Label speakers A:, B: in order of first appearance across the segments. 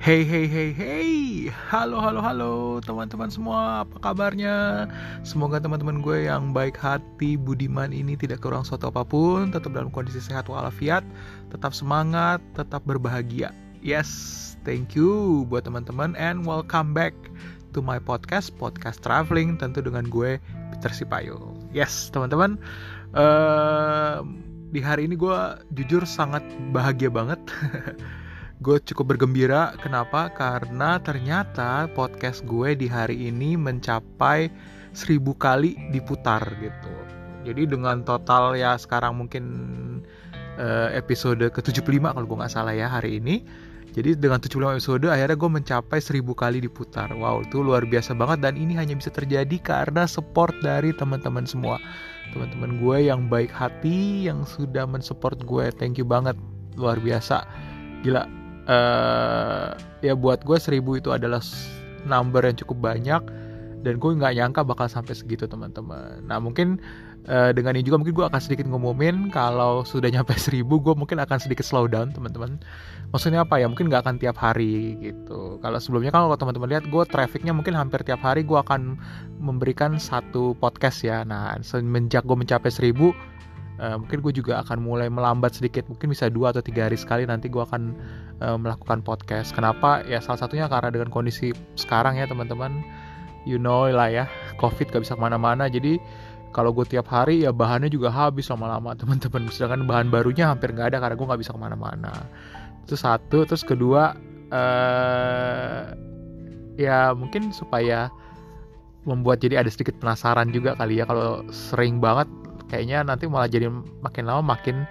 A: Hey hey hey hey. Halo halo halo teman-teman semua. Apa kabarnya? Semoga teman-teman gue yang baik hati Budiman ini tidak kurang suatu apa pun Tetap dalam kondisi sehat walafiat Tetap semangat Tetap berbahagia. Yes Thank you buat teman-teman And welcome back to my podcast Podcast Traveling Tentu dengan gue Peter Sipayo Yes teman-teman uh, Di hari ini gue jujur sangat bahagia banget gue cukup bergembira. Kenapa? Karena ternyata podcast gue di hari ini mencapai seribu kali diputar gitu. Jadi dengan total ya sekarang mungkin uh, episode ke-75 kalau gue nggak salah ya hari ini. Jadi dengan 75 episode akhirnya gue mencapai seribu kali diputar. Wow, itu luar biasa banget dan ini hanya bisa terjadi karena support dari teman-teman semua. Teman-teman gue yang baik hati yang sudah mensupport gue. Thank you banget. Luar biasa. Gila, uh, ya buat gue seribu itu adalah number yang cukup banyak dan gue nggak nyangka bakal sampai segitu teman-teman. Nah mungkin uh, dengan ini juga mungkin gue akan sedikit ngumumin kalau sudah nyampe seribu gue mungkin akan sedikit slow down teman-teman. Maksudnya apa ya? Mungkin nggak akan tiap hari gitu. Kalau sebelumnya kan kalau teman-teman lihat gue trafficnya mungkin hampir tiap hari gue akan memberikan satu podcast ya. Nah semenjak gue mencapai seribu uh, mungkin gue juga akan mulai melambat sedikit mungkin bisa dua atau tiga hari sekali nanti gue akan uh, melakukan podcast. Kenapa? Ya salah satunya karena dengan kondisi sekarang ya teman-teman. You know lah ya covid gak bisa ke mana-mana. Jadi kalau gue tiap hari ya bahannya juga habis lama-lama teman-teman. Sedangkan bahan barunya hampir nggak ada karena gue nggak bisa ke mana-mana. Itu satu. Terus kedua uh, ya mungkin supaya membuat jadi ada sedikit penasaran juga kali ya. Kalau sering banget kayaknya nanti malah jadi makin lama makin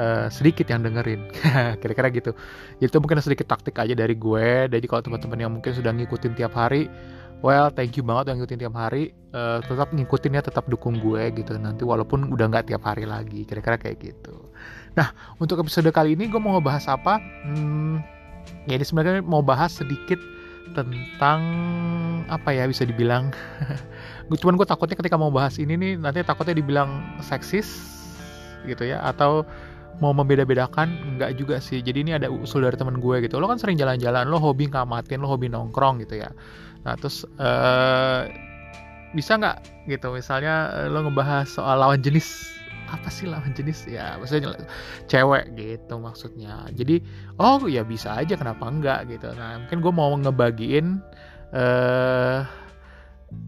A: uh, sedikit yang dengerin. Kira-kira gitu. Itu mungkin sedikit taktik aja dari gue. Jadi kalau teman-teman yang mungkin sudah ngikutin tiap hari well thank you banget yang ngikutin tiap hari. Uh, tetap ngikutin ya tetap dukung gue gitu. Nanti walaupun udah nggak tiap hari lagi. Kira-kira kayak gitu. Nah untuk episode kali ini gue mau ngebahas apa? Hmm, ya ini sebenarnya mau bahas sedikit tentang apa ya bisa dibilang. Cuman gue takutnya ketika mau bahas ini nih nanti takutnya dibilang seksis gitu ya atau mau membeda-bedakan enggak juga sih. Jadi ini ada usul dari teman gue gitu. Lo kan sering jalan-jalan lo hobi ngamatin lo hobi nongkrong gitu ya. Nah terus uh, bisa nggak gitu? Misalnya lo ngebahas soal lawan jenis apa sih lawan jenis? Ya maksudnya cewek gitu maksudnya. Jadi oh ya bisa aja kenapa enggak gitu. Nah mungkin gue mau ngebagiin eh uh,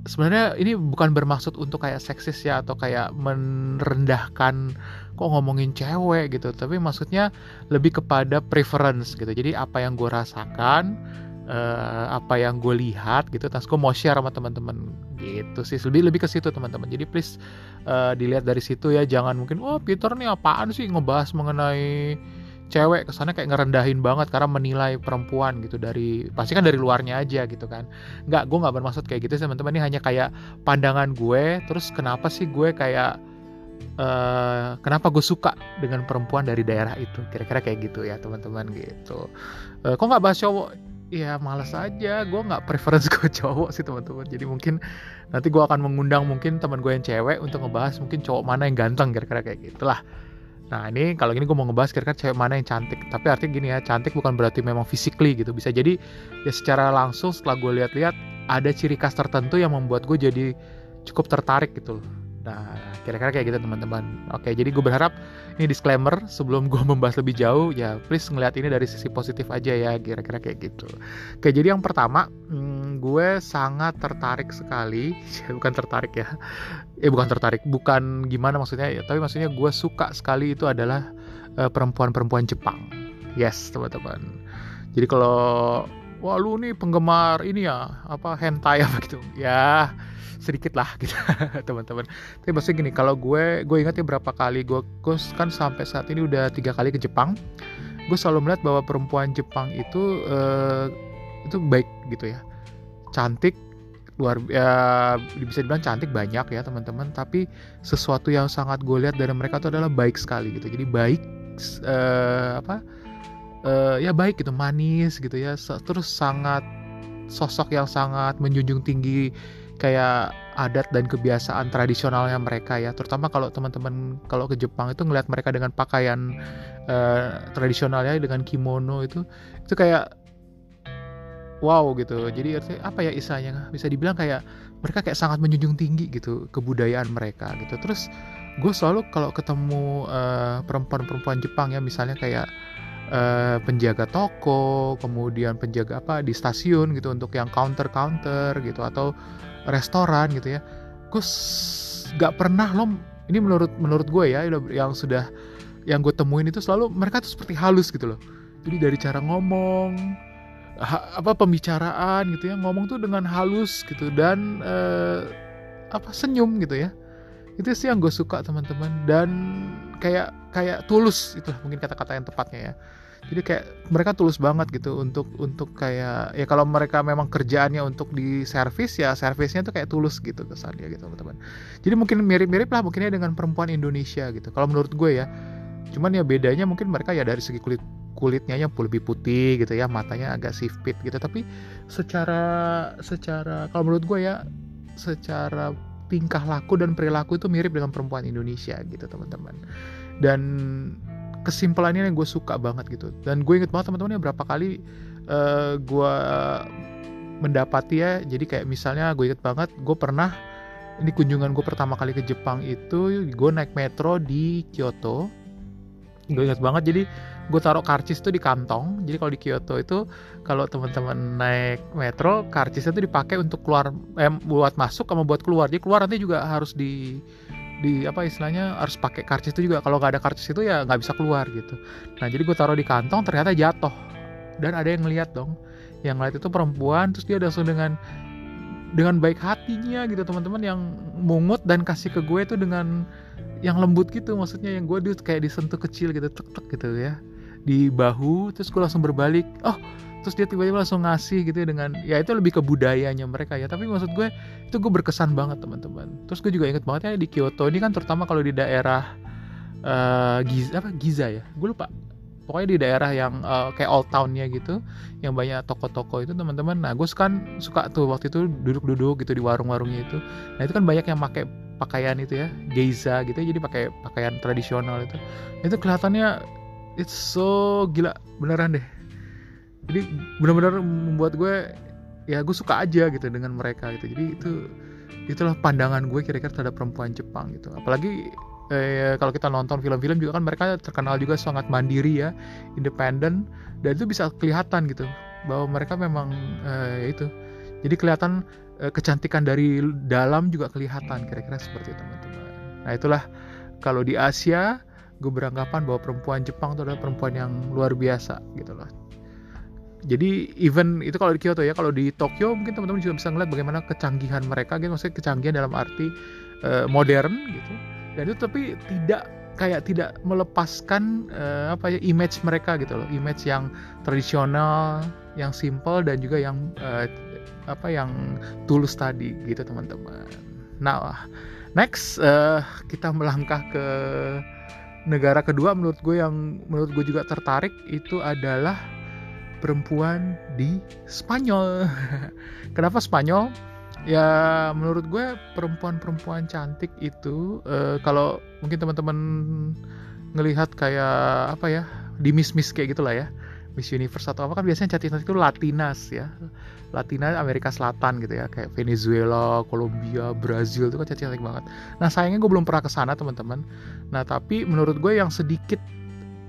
A: sebenarnya ini bukan bermaksud untuk kayak seksis ya atau kayak merendahkan kok ngomongin cewek gitu. Tapi maksudnya lebih kepada preference gitu. Jadi apa yang gue rasakan uh, apa yang gue lihat gitu terus gue mau share sama teman-teman gitu sih lebih lebih ke situ teman-teman. Jadi please uh, dilihat dari situ ya. Jangan mungkin wah oh, Peter nih apaan sih ngebahas mengenai cewek? Kesannya kayak ngerendahin banget karena menilai perempuan gitu dari pasti kan dari luarnya aja gitu kan. Nggak gue nggak bermaksud kayak gitu teman-teman. Ini hanya kayak pandangan gue. Terus kenapa sih gue kayak uh, kenapa gue suka dengan perempuan dari daerah itu? Kira-kira kayak gitu ya teman-teman gitu. Uh, kok nggak bahas cowok ya males aja. Gue nggak preference gue cowok sih teman-teman. Jadi mungkin nanti gue akan mengundang mungkin teman gue yang cewek untuk ngebahas mungkin cowok mana yang ganteng kira-kira kayak gitulah. Nah ini kalau gini gue mau ngebahas kira-kira cewek mana yang cantik. Tapi artinya gini ya cantik bukan berarti memang physically gitu. Bisa jadi ya secara langsung setelah gue lihat-lihat ada ciri khas tertentu yang membuat gue jadi cukup tertarik gitu loh. Nah, kira-kira kayak gitu teman-teman. Oke, jadi gue berharap ini disclaimer sebelum gue membahas lebih jauh, ya please ngeliat ini dari sisi positif aja ya, kira-kira kayak gitu. Oke, jadi yang pertama, hmm, gue sangat tertarik sekali, bukan tertarik ya, eh bukan tertarik, bukan gimana maksudnya, ya, tapi maksudnya gue suka sekali itu adalah uh, perempuan-perempuan Jepang. Yes, teman-teman. Jadi kalau wah lu nih penggemar ini ya, apa hentai apa gitu, ya sedikit lah gitu teman-teman. Tapi maksudnya gini kalau gue gue ingat ya berapa kali gue gue kan sampai saat ini udah tiga kali ke Jepang. Gue selalu melihat bahwa perempuan Jepang itu uh, itu baik gitu ya. Cantik luar ya bisa dibilang cantik banyak ya teman-teman. Tapi sesuatu yang sangat gue lihat dari mereka itu adalah baik sekali gitu. Jadi baik uh, apa uh, ya baik gitu manis gitu ya terus sangat sosok yang sangat menjunjung tinggi kayak adat dan kebiasaan tradisionalnya mereka ya. Terutama kalau teman-teman kalau ke Jepang itu ngeliat mereka dengan pakaian uh, tradisionalnya dengan kimono itu itu kayak wow gitu. Jadi apa ya isanya bisa dibilang kayak mereka kayak sangat menjunjung tinggi gitu kebudayaan mereka gitu. Terus gue selalu kalau ketemu uh, perempuan-perempuan Jepang ya misalnya kayak uh, penjaga toko kemudian penjaga apa di stasiun gitu untuk yang counter counter gitu atau restoran gitu ya. Gue nggak pernah lo ini menurut menurut gue ya yang sudah yang gue temuin itu selalu mereka tuh seperti halus gitu loh. Jadi dari cara ngomong ha, apa pembicaraan gitu ya ngomong tuh dengan halus gitu dan uh, apa senyum gitu ya. Itu sih yang gue suka teman-teman. Dan kayak kayak tulus itu mungkin kata-kata yang tepatnya ya jadi kayak mereka tulus banget gitu untuk untuk kayak ya kalau mereka memang kerjaannya untuk di servis ya servisnya tuh kayak tulus gitu kesannya gitu teman-teman jadi mungkin mirip-mirip lah mungkinnya dengan perempuan Indonesia gitu. Kalau menurut gue ya cuman ya bedanya mungkin mereka ya dari segi kulit kulitnya yang lebih putih gitu ya matanya agak sipit gitu. Tapi secara secara kalau menurut gue ya secara tingkah laku dan perilaku itu mirip dengan perempuan Indonesia gitu teman-teman. Dan kesimpulannya yang gue suka banget gitu. Dan gue inget banget teman-teman ya berapa kali uh, gue mendapati ya. Jadi kayak misalnya gue inget banget gue pernah ini kunjungan gue pertama kali ke Jepang itu gue naik metro di Kyoto. Gue inget banget jadi gue taruh karcis tuh di kantong. Jadi kalau di Kyoto itu kalau teman-teman naik metro karcisnya tuh dipakai untuk keluar eh, buat masuk sama buat keluar. Jadi keluar nanti juga harus di di apa istilahnya harus pakai karcis itu juga. Kalau nggak ada karcis itu ya nggak bisa keluar gitu. Nah jadi gue taruh di kantong ternyata jatuh. Dan ada yang ngeliat dong yang ngeliat itu perempuan terus dia langsung dengan dengan baik hatinya gitu. Teman-teman yang mungut dan kasih ke gue itu dengan yang lembut gitu maksudnya yang gue tuh kayak disentuh kecil gitu tek tek gitu ya. Di bahu terus gue langsung berbalik oh terus dia tiba-tiba langsung ngasih gitu ya dengan ya itu lebih ke budayanya mereka ya. Tapi maksud gue itu gue berkesan banget teman-teman. Terus gue juga inget banget ya di Kyoto ini kan terutama kalau di daerah uh, Giza apa Giza ya? Gue lupa. Pokoknya di daerah yang uh, kayak old townnya gitu yang banyak toko-toko itu teman-teman. Nah gue kan suka tuh waktu itu duduk-duduk gitu di warung-warungnya itu. Nah itu kan banyak yang pakai pakaian itu ya geiza gitu ya jadi pakai pakaian tradisional itu. Itu kelihatannya it's so gila beneran deh jadi benar-benar membuat gue ya gue suka aja gitu dengan mereka gitu. Jadi itu itulah pandangan gue kira-kira terhadap perempuan Jepang gitu. Apalagi eh, kalau kita nonton film-film juga kan mereka terkenal juga sangat mandiri ya independen. Dan itu bisa kelihatan gitu bahwa mereka memang eh, itu jadi kelihatan eh, kecantikan dari dalam juga kelihatan kira-kira seperti itu teman-teman. Nah itulah kalau di Asia gue beranggapan bahwa perempuan Jepang itu adalah perempuan yang luar biasa gitu loh jadi even itu kalau di Kyoto ya kalau di Tokyo mungkin teman-teman juga bisa ngeliat bagaimana kecanggihan mereka gitu. Maksudnya kecanggihan dalam arti uh, modern gitu. Dan itu tapi tidak kayak tidak melepaskan uh, apa ya image mereka gitu loh. Image yang tradisional yang simple dan juga yang uh, apa yang tulus tadi gitu teman-teman. Nah next uh, kita melangkah ke negara kedua menurut gue yang menurut gue juga tertarik itu adalah perempuan di Spanyol. Kenapa Spanyol? Ya menurut gue perempuan-perempuan cantik itu uh, kalau mungkin teman-teman ngelihat kayak apa ya di miss miss kayak gitulah ya Miss Universe atau apa kan biasanya cantik-cantik itu Latinas ya Latina Amerika Selatan gitu ya kayak Venezuela, Kolombia, Brazil itu kan cantik-cantik banget. Nah sayangnya gue belum pernah ke sana teman-teman. Nah tapi menurut gue yang sedikit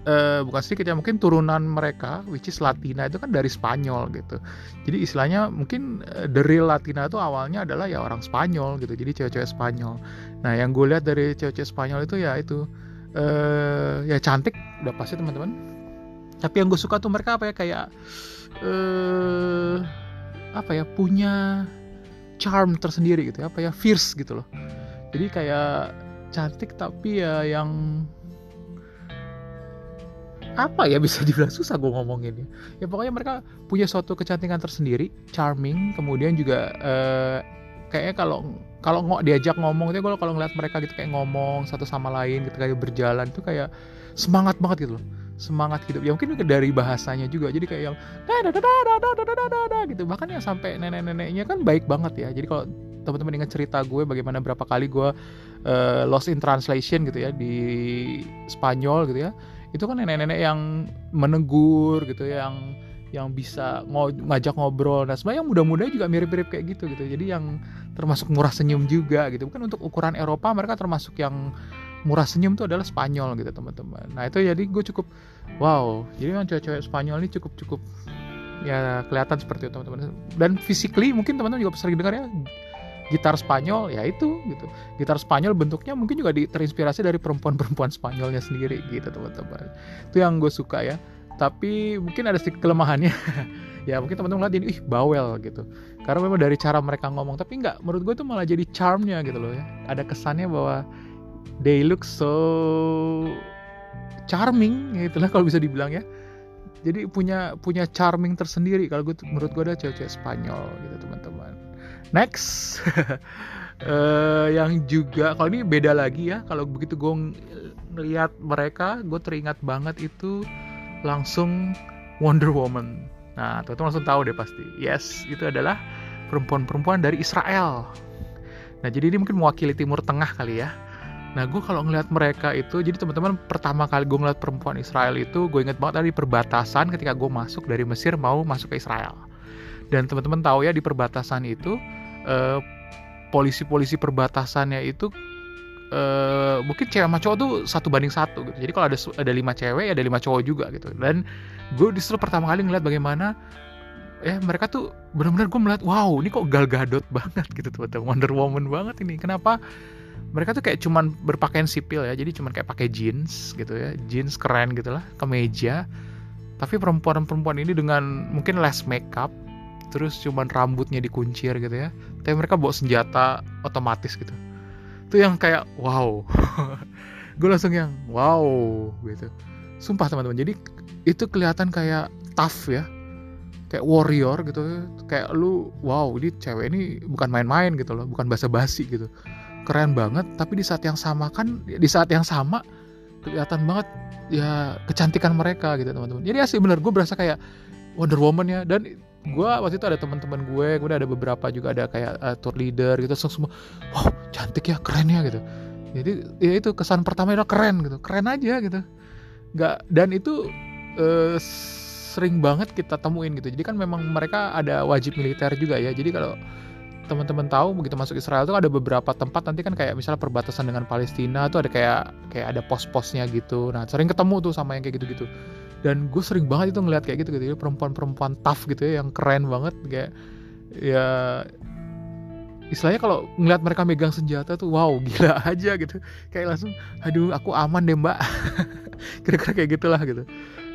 A: uh, bukan sedikit ya mungkin turunan mereka which is Latina itu kan dari Spanyol gitu. Jadi istilahnya mungkin uh, the real Latina itu awalnya adalah ya orang Spanyol gitu. Jadi cewek-cewek Spanyol. Nah yang gue lihat dari cewek-cewek Spanyol itu ya itu uh, ya cantik udah pasti teman-teman. Tapi yang gue suka tuh mereka apa ya kayak uh, apa ya punya charm tersendiri gitu ya apa ya fierce gitu loh jadi kayak cantik tapi ya yang apa ya bisa dibilang susah gue ngomongin ya ya pokoknya mereka punya suatu kecantikan tersendiri charming kemudian juga uh, kayaknya kalau kalau nggak diajak ngomong itu kalau ngeliat mereka gitu kayak ngomong satu sama lain gitu kayak berjalan tuh kayak semangat banget gitu loh semangat hidup ya mungkin dari bahasanya juga jadi kayak yang gitu bahkan yang sampai nenek-neneknya kan baik banget ya jadi kalau teman-teman ingat cerita gue bagaimana berapa kali gue uh, lost in translation gitu ya di Spanyol gitu ya itu kan nenek-nenek yang menegur gitu yang yang bisa ngajak ngobrol. Nah sebenarnya yang muda-muda juga mirip-mirip kayak gitu gitu. Jadi yang termasuk murah senyum juga gitu. Bukan untuk ukuran Eropa mereka termasuk yang murah senyum itu adalah Spanyol gitu teman-teman. Nah itu jadi gue cukup wow. Jadi memang cewek-cewek Spanyol ini cukup cukup ya kelihatan seperti itu teman-teman. Dan physically mungkin teman-teman juga sering dengar ya gitar Spanyol ya itu gitu. Gitar Spanyol bentuknya mungkin juga terinspirasi dari perempuan-perempuan Spanyolnya sendiri gitu teman-teman. Itu yang gue suka ya. Tapi mungkin ada sedikit kelemahannya. Ya mungkin teman-teman lihat ini ih bawel gitu. Karena memang dari cara mereka ngomong tapi nggak menurut gue itu malah jadi charmnya gitu loh ya. Ada kesannya bahwa they look so charming gitu lah kalau bisa dibilang ya. Jadi punya punya charming tersendiri kalau gue menurut gue ada cewek-cewek Spanyol gitu teman-teman next uh, yang juga kalau ini beda lagi ya kalau begitu gue ngelihat mereka gue teringat banget itu langsung Wonder Woman. Nah, teman-teman langsung tahu deh pasti. Yes, itu adalah perempuan-perempuan dari Israel. Nah, jadi ini mungkin mewakili Timur Tengah kali ya. Nah, gue kalau ngeliat mereka itu, jadi teman-teman pertama kali gue ngeliat perempuan Israel itu, gue inget banget dari perbatasan ketika gue masuk dari Mesir mau masuk ke Israel. Dan teman-teman tahu ya di perbatasan itu, eh, polisi-polisi perbatasannya itu uh, mungkin cewek sama cowok tuh satu banding satu gitu. Jadi kalau ada ada lima cewek ada lima cowok juga gitu. Dan gue disuruh pertama kali ngeliat bagaimana eh mereka tuh benar-benar gue melihat wow ini kok gal gadot banget gitu tuh Wonder Woman banget ini. Kenapa? Mereka tuh kayak cuman berpakaian sipil ya, jadi cuman kayak pakai jeans gitu ya, jeans keren gitu lah, kemeja. Tapi perempuan-perempuan ini dengan mungkin less makeup, terus cuman rambutnya dikuncir gitu ya. Tapi mereka bawa senjata otomatis gitu. Itu yang kayak wow. Gue langsung yang wow gitu. Sumpah teman-teman. Jadi itu kelihatan kayak tough ya. Kayak warrior gitu. Kayak lu wow ini cewek ini bukan main-main gitu loh. Bukan basa-basi gitu. Keren banget. Tapi di saat yang sama kan di saat yang sama kelihatan banget ya kecantikan mereka gitu teman-teman. Jadi asli bener gue berasa kayak Wonder Woman ya. Dan gue waktu itu ada teman-teman gue kemudian ada beberapa juga ada kayak uh, tour leader gitu semua wow cantik ya keren ya gitu. Jadi ya itu kesan pertama itu keren gitu keren aja gitu. Nggak dan itu uh, sering banget kita temuin gitu. Jadi kan memang mereka ada wajib militer juga ya. Jadi kalau teman-teman tahu begitu masuk Israel tuh ada beberapa tempat nanti kan kayak misalnya perbatasan dengan Palestina tuh ada kayak kayak ada pos-posnya gitu. Nah sering ketemu tuh sama yang kayak gitu-gitu dan gue sering banget itu ngeliat kayak gitu gitu perempuan-perempuan tough gitu ya yang keren banget kayak ya istilahnya kalau ngeliat mereka megang senjata tuh wow gila aja gitu. Kayak langsung aduh aku aman deh mbak. Kira-kira kayak gitulah gitu.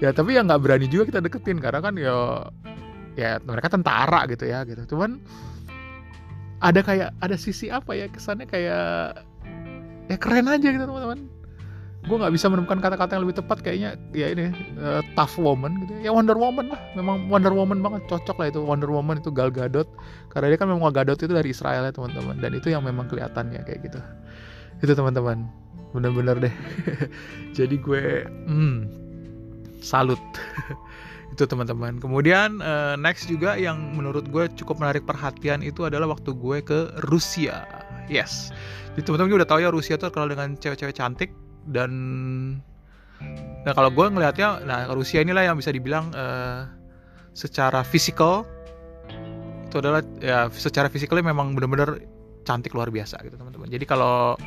A: Ya tapi ya nggak berani juga kita deketin karena kan ya ya mereka tentara gitu ya gitu. Cuman ada kayak ada sisi apa ya kesannya kayak ya keren aja gitu teman-teman gue nggak bisa menemukan kata-kata yang lebih tepat kayaknya ya ini uh, tough woman gitu ya. Wonder Woman lah memang Wonder Woman banget cocok lah itu. Wonder Woman itu Gal Gadot karena dia kan memang Gal Gadot itu dari Israel ya teman-teman. Dan itu yang memang kelihatannya kayak gitu. Itu teman-teman. Bener-bener deh. Jadi gue hmm, salut. Itu teman-teman. Kemudian uh, next juga yang menurut gue cukup menarik perhatian itu adalah waktu gue ke Rusia. Yes. Jadi teman-teman udah tahu ya Rusia tuh terkenal dengan cewek-cewek cantik dan nah kalau gue ngelihatnya nah Rusia inilah yang bisa dibilang uh, secara fisikal itu adalah ya secara fisikalnya memang benar-benar cantik luar biasa gitu teman-teman. Jadi kalau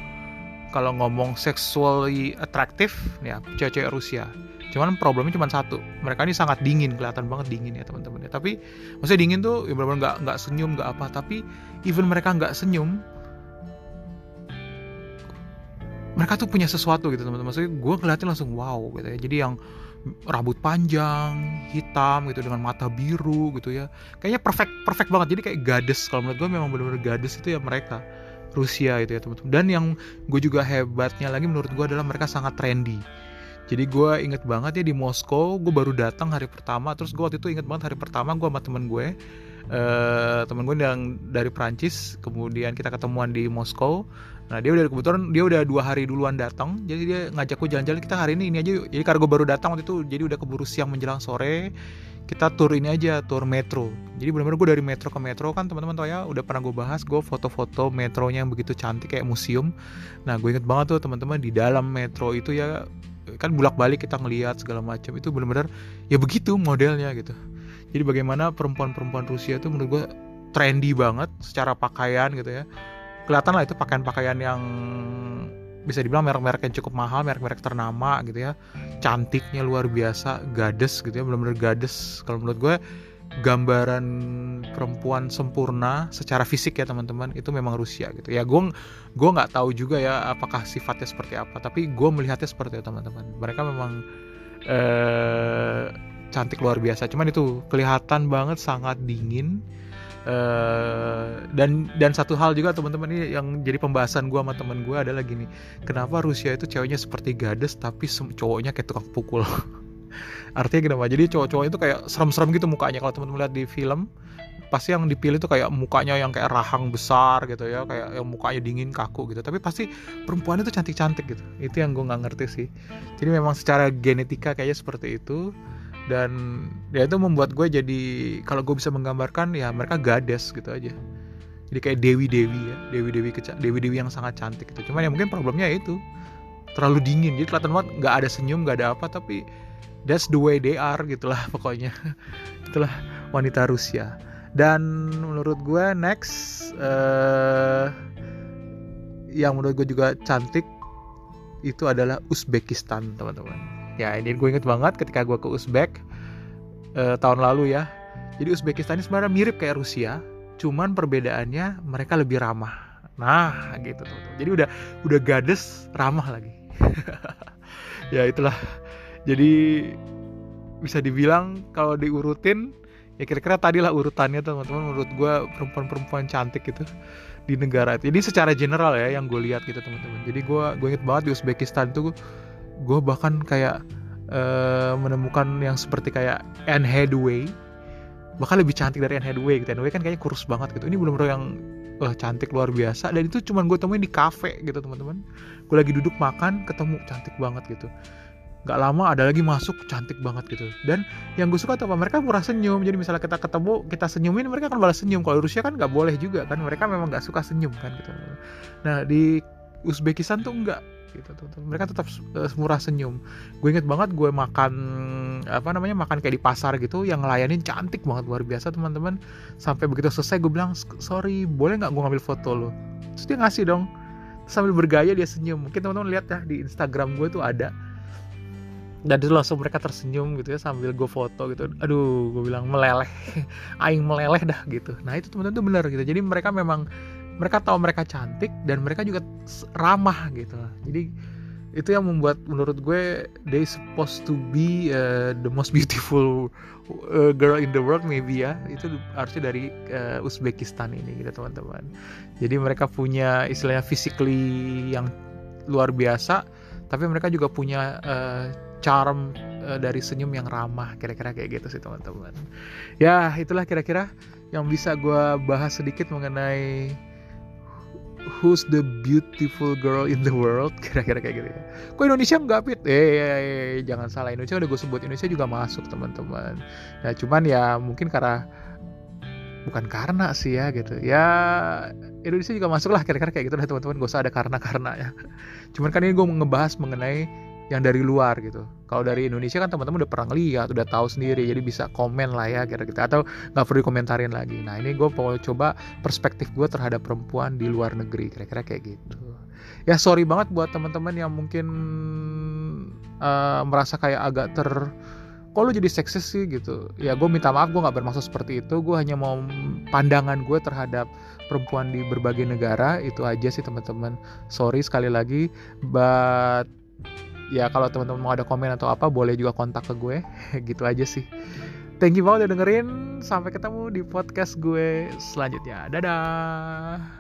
A: kalau ngomong sexually attractive ya cewek-cewek Rusia. Cuman problemnya cuma satu mereka ini sangat dingin kelihatan banget dingin ya teman-teman ya. Tapi maksudnya dingin tuh ya benar-benar nggak nggak senyum nggak apa. Tapi even mereka nggak senyum mereka tuh punya sesuatu gitu teman-teman. Maksudnya gue ngeliatin langsung wow gitu ya. Jadi yang rambut panjang hitam gitu dengan mata biru gitu ya. Kayaknya perfect perfect banget. Jadi kayak gadis kalau menurut gue memang benar-benar gadis itu ya mereka. Rusia itu ya teman-teman. Dan yang gue juga hebatnya lagi menurut gue adalah mereka sangat trendy. Jadi gue inget banget ya di Moskow gue baru datang hari pertama. Terus gue waktu itu inget banget hari pertama gue sama temen gue uh, temen gue yang dari Prancis kemudian kita ketemuan di Moskow Nah dia udah kebetulan dia udah dua hari duluan datang, jadi dia ngajak gue jalan-jalan kita hari ini ini aja yuk. Jadi gue baru datang waktu itu, jadi udah keburu siang menjelang sore, kita tur ini aja, tur metro. Jadi benar-benar gue dari metro ke metro kan teman-teman tau ya, udah pernah gue bahas, gue foto-foto metronya yang begitu cantik kayak museum. Nah gue inget banget tuh teman-teman di dalam metro itu ya kan bulak balik kita ngeliat segala macam itu benar-benar ya begitu modelnya gitu jadi bagaimana perempuan-perempuan Rusia itu menurut gue trendy banget secara pakaian gitu ya kelihatan lah itu pakaian-pakaian yang bisa dibilang merek-merek yang cukup mahal, merek-merek ternama gitu ya. Cantiknya luar biasa, gades gitu ya, benar-benar gades. Kalau menurut gue gambaran perempuan sempurna secara fisik ya teman-teman itu memang Rusia gitu ya gue gue nggak tahu juga ya apakah sifatnya seperti apa tapi gue melihatnya seperti itu teman-teman mereka memang eh, cantik luar biasa. Cuman itu kelihatan banget sangat dingin. Uh, dan dan satu hal juga teman-teman ini yang jadi pembahasan gue sama teman gue adalah gini. Kenapa Rusia itu ceweknya seperti gades tapi cowoknya kayak tukang pukul? Artinya kenapa jadi cowok-cowok itu kayak serem-serem gitu mukanya. Kalau teman-teman lihat di film pasti yang dipilih tuh kayak mukanya yang kayak rahang besar gitu ya. Kayak yang mukanya dingin kaku gitu. Tapi pasti perempuan itu cantik-cantik gitu. Itu yang gue nggak ngerti sih. Jadi memang secara genetika kayaknya seperti itu dan ya itu membuat gue jadi kalau gue bisa menggambarkan ya mereka gades gitu aja. Jadi kayak dewi dewi ya dewi dewi dewi dewi yang sangat cantik gitu. Cuman ya mungkin problemnya itu terlalu dingin. Jadi kelihatan banget nggak ada senyum nggak ada apa tapi that's the way they are gitulah pokoknya. Itulah wanita Rusia. Dan menurut gue next uh, yang menurut gue juga cantik itu adalah Uzbekistan teman-teman ya ini gue inget banget ketika gue ke Uzbek uh, tahun lalu ya. Jadi Uzbekistan ini sebenarnya mirip kayak Rusia cuman perbedaannya mereka lebih ramah. Nah gitu tuh, jadi udah udah gades ramah lagi. Ya itulah. Jadi bisa dibilang kalau diurutin ya kira-kira tadi lah urutannya teman-teman menurut gue perempuan-perempuan cantik gitu di negara itu. Ini secara general ya yang gue lihat gitu teman-teman. Jadi gue gue inget banget di Uzbekistan tuh gue bahkan kayak uh, menemukan yang seperti kayak Anne Hathaway. Bahkan lebih cantik dari Anne Hathaway gitu. Anne Hathaway kan kayaknya kurus banget gitu. Ini belum benar yang wah cantik luar biasa. Dan itu cuman gue temuin di cafe gitu teman-teman. Gue lagi duduk makan ketemu cantik banget gitu. Gak lama ada lagi masuk cantik banget gitu. Dan yang gue suka tuh apa? Mereka murah senyum. Jadi misalnya kita ketemu kita senyumin mereka akan balas senyum. Kalau Rusia kan nggak boleh juga kan. Mereka memang nggak suka senyum kan gitu. Nah di Uzbekistan tuh enggak gitu tuh mereka tetap uh, murah senyum. Gue inget banget gue makan apa namanya makan kayak di pasar gitu yang ngelayanin cantik banget luar biasa teman-teman. Sampai begitu selesai gue bilang sorry boleh nggak gue ngambil foto lo terus dia ngasih dong. Sambil bergaya dia senyum. Mungkin teman-teman lihat ya di Instagram gue tuh ada. Dan itu langsung mereka tersenyum gitu ya sambil gue foto gitu. Aduh gue bilang meleleh. Aing meleleh dah gitu. Nah itu teman-teman tuh benar gitu. Jadi mereka memang mereka tahu mereka cantik dan mereka juga ramah gitu. Jadi itu yang membuat menurut gue they supposed to be uh, the most beautiful uh, girl in the world maybe ya. Itu harusnya dari uh, Uzbekistan ini gitu teman-teman. Jadi mereka punya istilahnya physically yang luar biasa tapi mereka juga punya uh, charm uh, dari senyum yang ramah kira-kira kayak gitu sih teman-teman. Ya itulah kira-kira yang bisa gue bahas sedikit mengenai who's the beautiful girl in the world? Kira-kira kayak gitu ya. Kok Indonesia nggak fit? Eh, eh, eh, jangan salah. Indonesia udah gue sebut Indonesia juga masuk teman-teman. Nah cuman ya mungkin karena bukan karena sih ya gitu. Ya Indonesia juga masuk lah kira-kira kayak gitu lah teman-teman. Gak usah ada karena karena ya. Cuman kan ini gue ngebahas mengenai yang dari luar gitu. Kalau dari Indonesia kan teman-teman udah pernah lihat, udah tahu sendiri, jadi bisa komen lah ya kira-kira atau nggak perlu komentarin lagi. Nah ini gue mau coba perspektif gue terhadap perempuan di luar negeri, kira-kira kayak gitu. Ya sorry banget buat teman-teman yang mungkin uh, merasa kayak agak ter kok lu jadi seksis sih gitu ya gue minta maaf gue nggak bermaksud seperti itu gue hanya mau pandangan gue terhadap perempuan di berbagai negara itu aja sih teman-teman sorry sekali lagi but ya kalau teman-teman mau ada komen atau apa boleh juga kontak ke gue. Gitu aja sih. Thank you banget udah dengerin. Sampai ketemu di podcast gue selanjutnya. Dadah